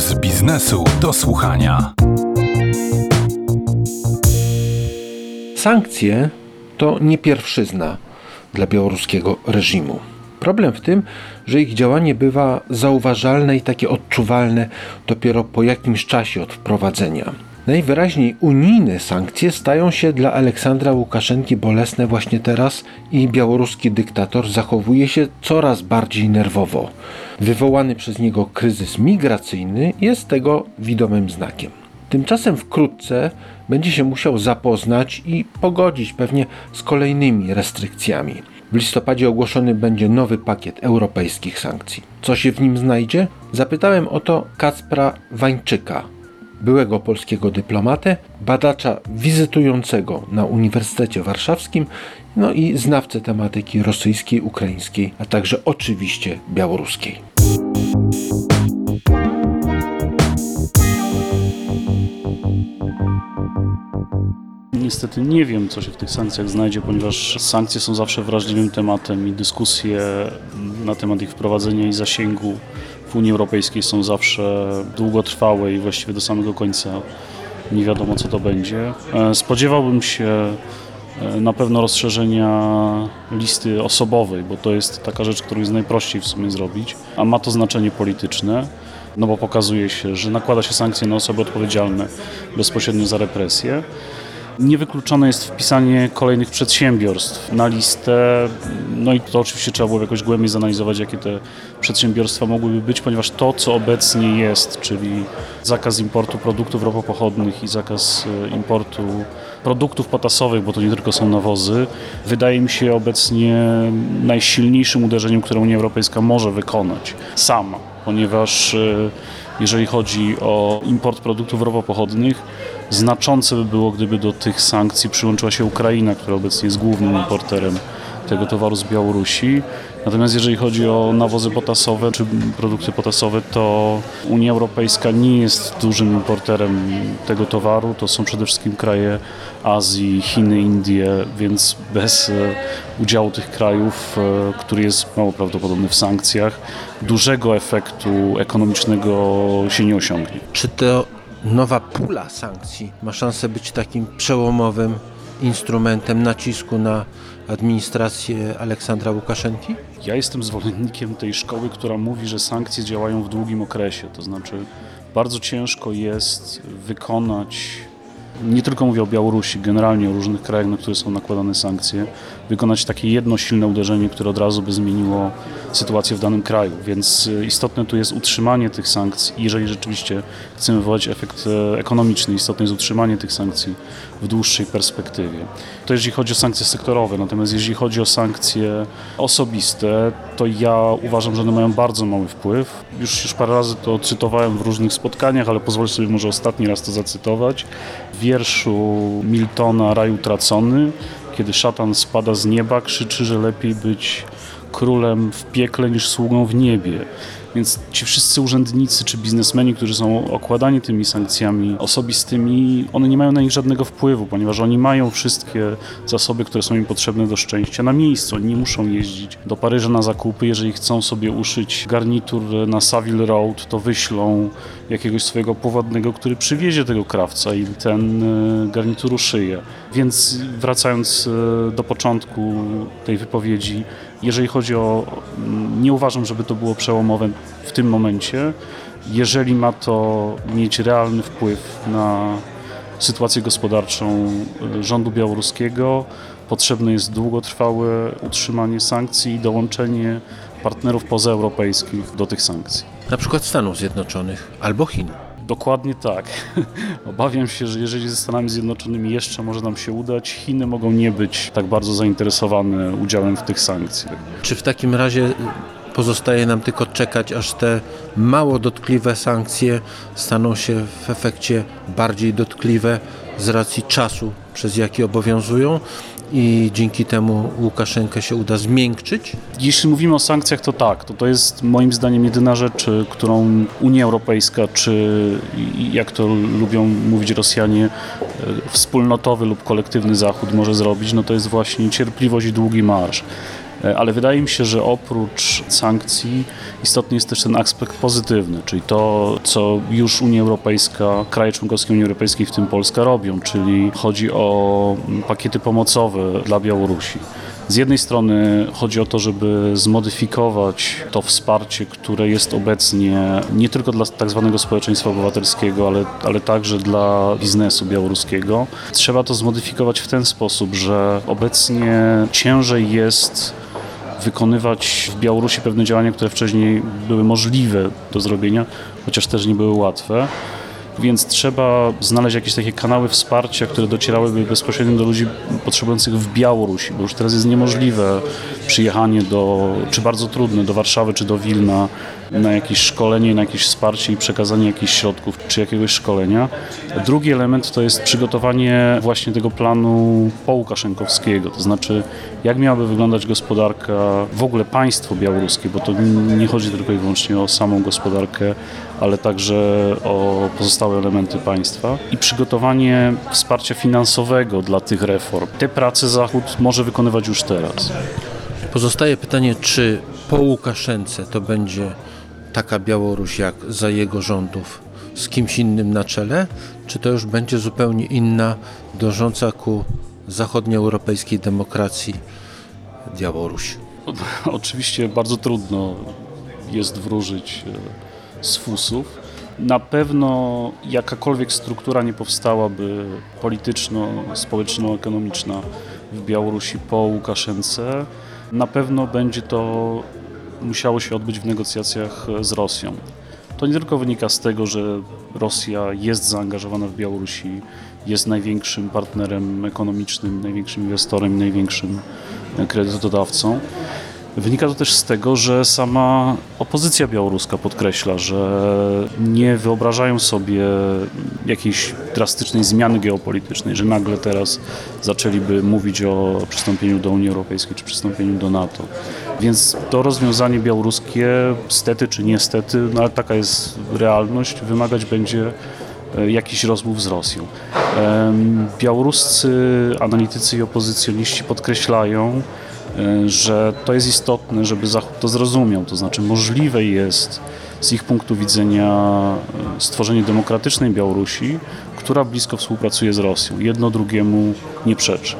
z biznesu do słuchania. Sankcje to nie pierwszyzna dla białoruskiego reżimu. Problem w tym, że ich działanie bywa zauważalne i takie odczuwalne dopiero po jakimś czasie od wprowadzenia. Najwyraźniej unijne sankcje stają się dla Aleksandra Łukaszenki bolesne właśnie teraz i białoruski dyktator zachowuje się coraz bardziej nerwowo. Wywołany przez niego kryzys migracyjny jest tego widomym znakiem. Tymczasem wkrótce będzie się musiał zapoznać i pogodzić pewnie z kolejnymi restrykcjami. W listopadzie ogłoszony będzie nowy pakiet europejskich sankcji. Co się w nim znajdzie? Zapytałem o to Kacpra Wańczyka, byłego polskiego dyplomatę, badacza wizytującego na Uniwersytecie Warszawskim, no i znawcę tematyki rosyjskiej, ukraińskiej, a także oczywiście białoruskiej. Niestety nie wiem, co się w tych sankcjach znajdzie, ponieważ sankcje są zawsze wrażliwym tematem i dyskusje na temat ich wprowadzenia i zasięgu w Unii Europejskiej są zawsze długotrwałe i właściwie do samego końca nie wiadomo, co to będzie. E, spodziewałbym się e, na pewno rozszerzenia listy osobowej, bo to jest taka rzecz, którą jest najprościej w sumie zrobić, a ma to znaczenie polityczne no bo pokazuje się, że nakłada się sankcje na osoby odpowiedzialne bezpośrednio za represje. Niewykluczone jest wpisanie kolejnych przedsiębiorstw na listę. No i to oczywiście trzeba było jakoś głębiej zanalizować, jakie te przedsiębiorstwa mogłyby być, ponieważ to, co obecnie jest, czyli zakaz importu produktów ropopochodnych i zakaz e, importu produktów potasowych, bo to nie tylko są nawozy, wydaje mi się obecnie najsilniejszym uderzeniem, które Unia Europejska może wykonać sama, ponieważ e, jeżeli chodzi o import produktów ropopochodnych, znaczące by było, gdyby do tych sankcji przyłączyła się Ukraina, która obecnie jest głównym importerem tego towaru z Białorusi. Natomiast jeżeli chodzi o nawozy potasowe czy produkty potasowe, to Unia Europejska nie jest dużym importerem tego towaru. To są przede wszystkim kraje Azji, Chiny, Indie, więc bez e, udziału tych krajów, e, który jest mało prawdopodobny w sankcjach, dużego efektu ekonomicznego się nie osiągnie. Czy to nowa pula sankcji ma szansę być takim przełomowym instrumentem nacisku na administrację Aleksandra Łukaszenki? Ja jestem zwolennikiem tej szkoły, która mówi, że sankcje działają w długim okresie. To znaczy, bardzo ciężko jest wykonać nie tylko mówię o Białorusi, generalnie o różnych krajach, na które są nakładane sankcje, wykonać takie jedno silne uderzenie, które od razu by zmieniło sytuację w danym kraju. Więc y, istotne tu jest utrzymanie tych sankcji. Jeżeli rzeczywiście chcemy wywołać efekt e, ekonomiczny, istotne jest utrzymanie tych sankcji w dłuższej perspektywie. To jeżeli chodzi o sankcje sektorowe, natomiast jeżeli chodzi o sankcje osobiste, to ja uważam, że one mają bardzo mały wpływ. Już, już parę razy to cytowałem w różnych spotkaniach, ale pozwolę sobie może ostatni raz to zacytować. W wierszu Miltona Raj utracony, kiedy szatan spada z nieba, krzyczy, że lepiej być królem w piekle niż sługą w niebie. Więc ci wszyscy urzędnicy czy biznesmeni, którzy są okładani tymi sankcjami osobistymi, one nie mają na nich żadnego wpływu, ponieważ oni mają wszystkie zasoby, które są im potrzebne do szczęścia na miejscu. Oni nie muszą jeździć do Paryża na zakupy. Jeżeli chcą sobie uszyć garnitur na Savile Road, to wyślą jakiegoś swojego powodnego, który przywiezie tego krawca i ten e, garnitur uszyje. Więc wracając e, do początku tej wypowiedzi, jeżeli chodzi o. Nie uważam, żeby to było przełomowe w tym momencie. Jeżeli ma to mieć realny wpływ na sytuację gospodarczą rządu białoruskiego, potrzebne jest długotrwałe utrzymanie sankcji i dołączenie partnerów pozaeuropejskich do tych sankcji. Na przykład Stanów Zjednoczonych albo Chin. Dokładnie tak. Obawiam się, że jeżeli ze Stanami Zjednoczonymi jeszcze może nam się udać, Chiny mogą nie być tak bardzo zainteresowane udziałem w tych sankcjach. Czy w takim razie pozostaje nam tylko czekać, aż te mało dotkliwe sankcje staną się w efekcie bardziej dotkliwe z racji czasu, przez jaki obowiązują? I dzięki temu Łukaszenkę się uda zmiękczyć? Jeśli mówimy o sankcjach, to tak. To, to jest moim zdaniem jedyna rzecz, którą Unia Europejska, czy jak to lubią mówić Rosjanie, e, wspólnotowy lub kolektywny Zachód może zrobić, no to jest właśnie cierpliwość i długi marsz. E, Ale wydaje mi się, że oprócz sankcji istotny jest też ten aspekt pozytywny, czyli to, co już Unia Europejska, kraje członkowskie Unii Europejskiej, w tym Polska, robią, czyli chodzi o mm, pakiety pomocowe dla Białorusi. Z jednej strony chodzi o to, żeby zmodyfikować to wsparcie, które jest obecnie nie tylko dla tak zwanego społeczeństwa obywatelskiego, ale, ale także dla biznesu białoruskiego. Trzeba to zmodyfikować w ten sposób, że obecnie ciężej jest wykonywać w Białorusi pewne działania, które wcześniej były możliwe do zrobienia, chociaż też nie były łatwe. Więc trzeba znaleźć jakieś takie kanały wsparcia, które docierałyby bezpośrednio do ludzi potrzebujących w Białorusi, bo już teraz jest niemożliwe przyjechanie do, czy bardzo trudne, do Warszawy czy do Wilna na jakieś szkolenie, na jakieś wsparcie i przekazanie jakichś środków czy jakiegoś szkolenia. Drugi element to jest przygotowanie właśnie tego planu połukaszenkowskiego, to znaczy jak miałaby wyglądać gospodarka, w ogóle państwo białoruskie, bo to nie chodzi tylko i wyłącznie o samą gospodarkę, ale także o pozostałe elementy państwa i przygotowanie wsparcia finansowego dla tych reform. Te prace Zachód może wykonywać już teraz. Pozostaje pytanie, czy po Łukaszence to będzie taka Białoruś jak za jego rządów z kimś innym na czele, czy to już będzie zupełnie inna, dążąca ku zachodnioeuropejskiej demokracji Białoruś? Oczywiście bardzo trudno jest wróżyć e, z fusów. Na pewno jakakolwiek struktura nie powstałaby polityczno-społeczno-ekonomiczna w Białorusi po Łukaszence. Na pewno będzie to musiało się odbyć w negocjacjach z Rosją. To nie tylko wynika z tego, że Rosja jest zaangażowana w Białorusi, jest największym partnerem ekonomicznym, największym inwestorem, największym kredytodawcą. Wynika to też z tego, że sama opozycja białoruska podkreśla, że nie wyobrażają sobie jakiejś drastycznej zmiany geopolitycznej, że nagle teraz zaczęliby mówić o przystąpieniu do Unii Europejskiej czy przystąpieniu do NATO. Więc to rozwiązanie białoruskie, stety czy niestety, no ale taka jest realność, wymagać będzie e, jakichś rozmów z Rosją. Białoruscy analitycy i opozycjoniści podkreślają, że to jest istotne, żeby Zachód to zrozumiał. To znaczy możliwe jest z ich punktu widzenia e, stworzenie demokratycznej Białorusi, która blisko współpracuje z Rosją. Jedno drugiemu nie przeczy.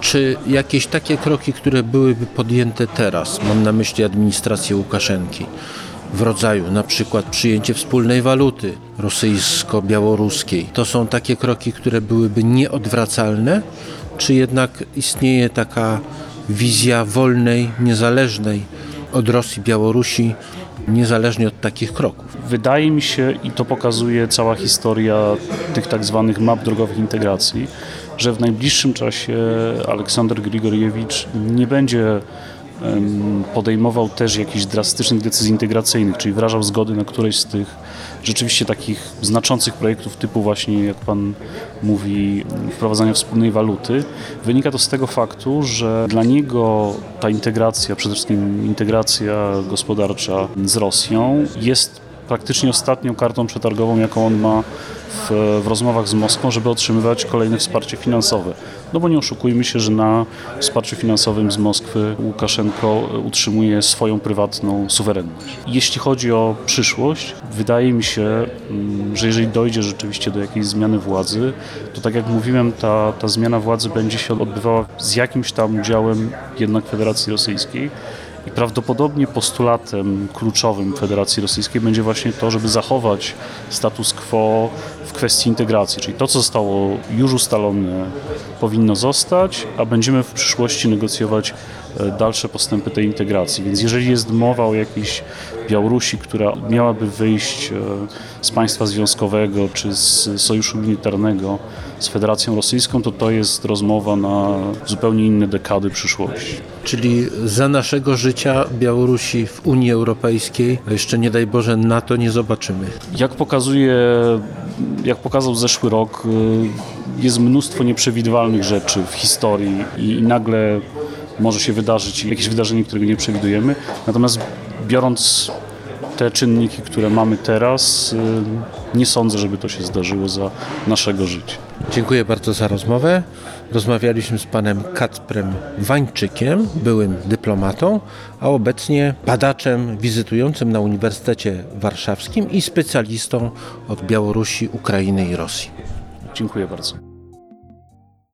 Czy jakieś takie kroki, które byłyby podjęte teraz, mam na myśli administrację Łukaszenki, w rodzaju na przykład przyjęcie wspólnej waluty rosyjsko-białoruskiej, to są takie kroki, które byłyby nieodwracalne, czy jednak istnieje taka wizja wolnej, niezależnej od Rosji, Białorusi, niezależnie od takich kroków? Wydaje mi się, i to pokazuje cała historia tych tak zwanych map drogowych integracji, że w najbliższym czasie Aleksander Grigoriewicz nie będzie podejmował też jakichś drastycznych decyzji integracyjnych, czyli wyrażał zgody na któreś z tych rzeczywiście takich znaczących projektów typu właśnie, jak Pan mówi, wprowadzania wspólnej waluty. Wynika to z tego faktu, że dla niego ta integracja, przede wszystkim integracja gospodarcza z Rosją jest praktycznie ostatnią kartą przetargową, jaką on ma w, w rozmowach z Moskwą, żeby otrzymywać kolejne wsparcie finansowe. No bo nie oszukujmy się, że na wsparciu finansowym z Moskwy Łukaszenko utrzymuje swoją prywatną suwerenność. Jeśli chodzi o przyszłość, wydaje mi się, mm, że jeżeli dojdzie rzeczywiście do jakiejś zmiany władzy, to tak jak mówiłem, ta, ta zmiana władzy będzie się odbywała z jakimś tam udziałem jednak Federacji Rosyjskiej. I prawdopodobnie postulatem kluczowym Federacji Rosyjskiej będzie właśnie to, żeby zachować status quo kwestii integracji. Czyli to, co zostało już ustalone, powinno zostać, a będziemy w przyszłości negocjować e, dalsze postępy tej integracji. Więc jeżeli jest mowa o jakiejś Białorusi, która miałaby wyjść e, z państwa związkowego czy z sojuszu militarnego z Federacją Rosyjską, to to jest rozmowa na zupełnie inne dekady przyszłości. Czyli za naszego życia Białorusi w Unii Europejskiej, jeszcze nie daj Boże NATO nie zobaczymy. Jak pokazuje, jak pokazał zeszły rok, y, jest mnóstwo nieprzewidywalnych rzeczy w historii i, i nagle może się wydarzyć jakieś wydarzenie, którego nie przewidujemy. Natomiast biorąc te czynniki, które mamy teraz, y, nie sądzę, żeby to się zdarzyło za naszego życia. Dziękuję bardzo za rozmowę. Rozmawialiśmy z panem Kacprem Wańczykiem, byłym dyplomatą, a obecnie badaczem wizytującym na Uniwersytecie Warszawskim i specjalistą od Białorusi, Ukrainy i Rosji. Dziękuję bardzo.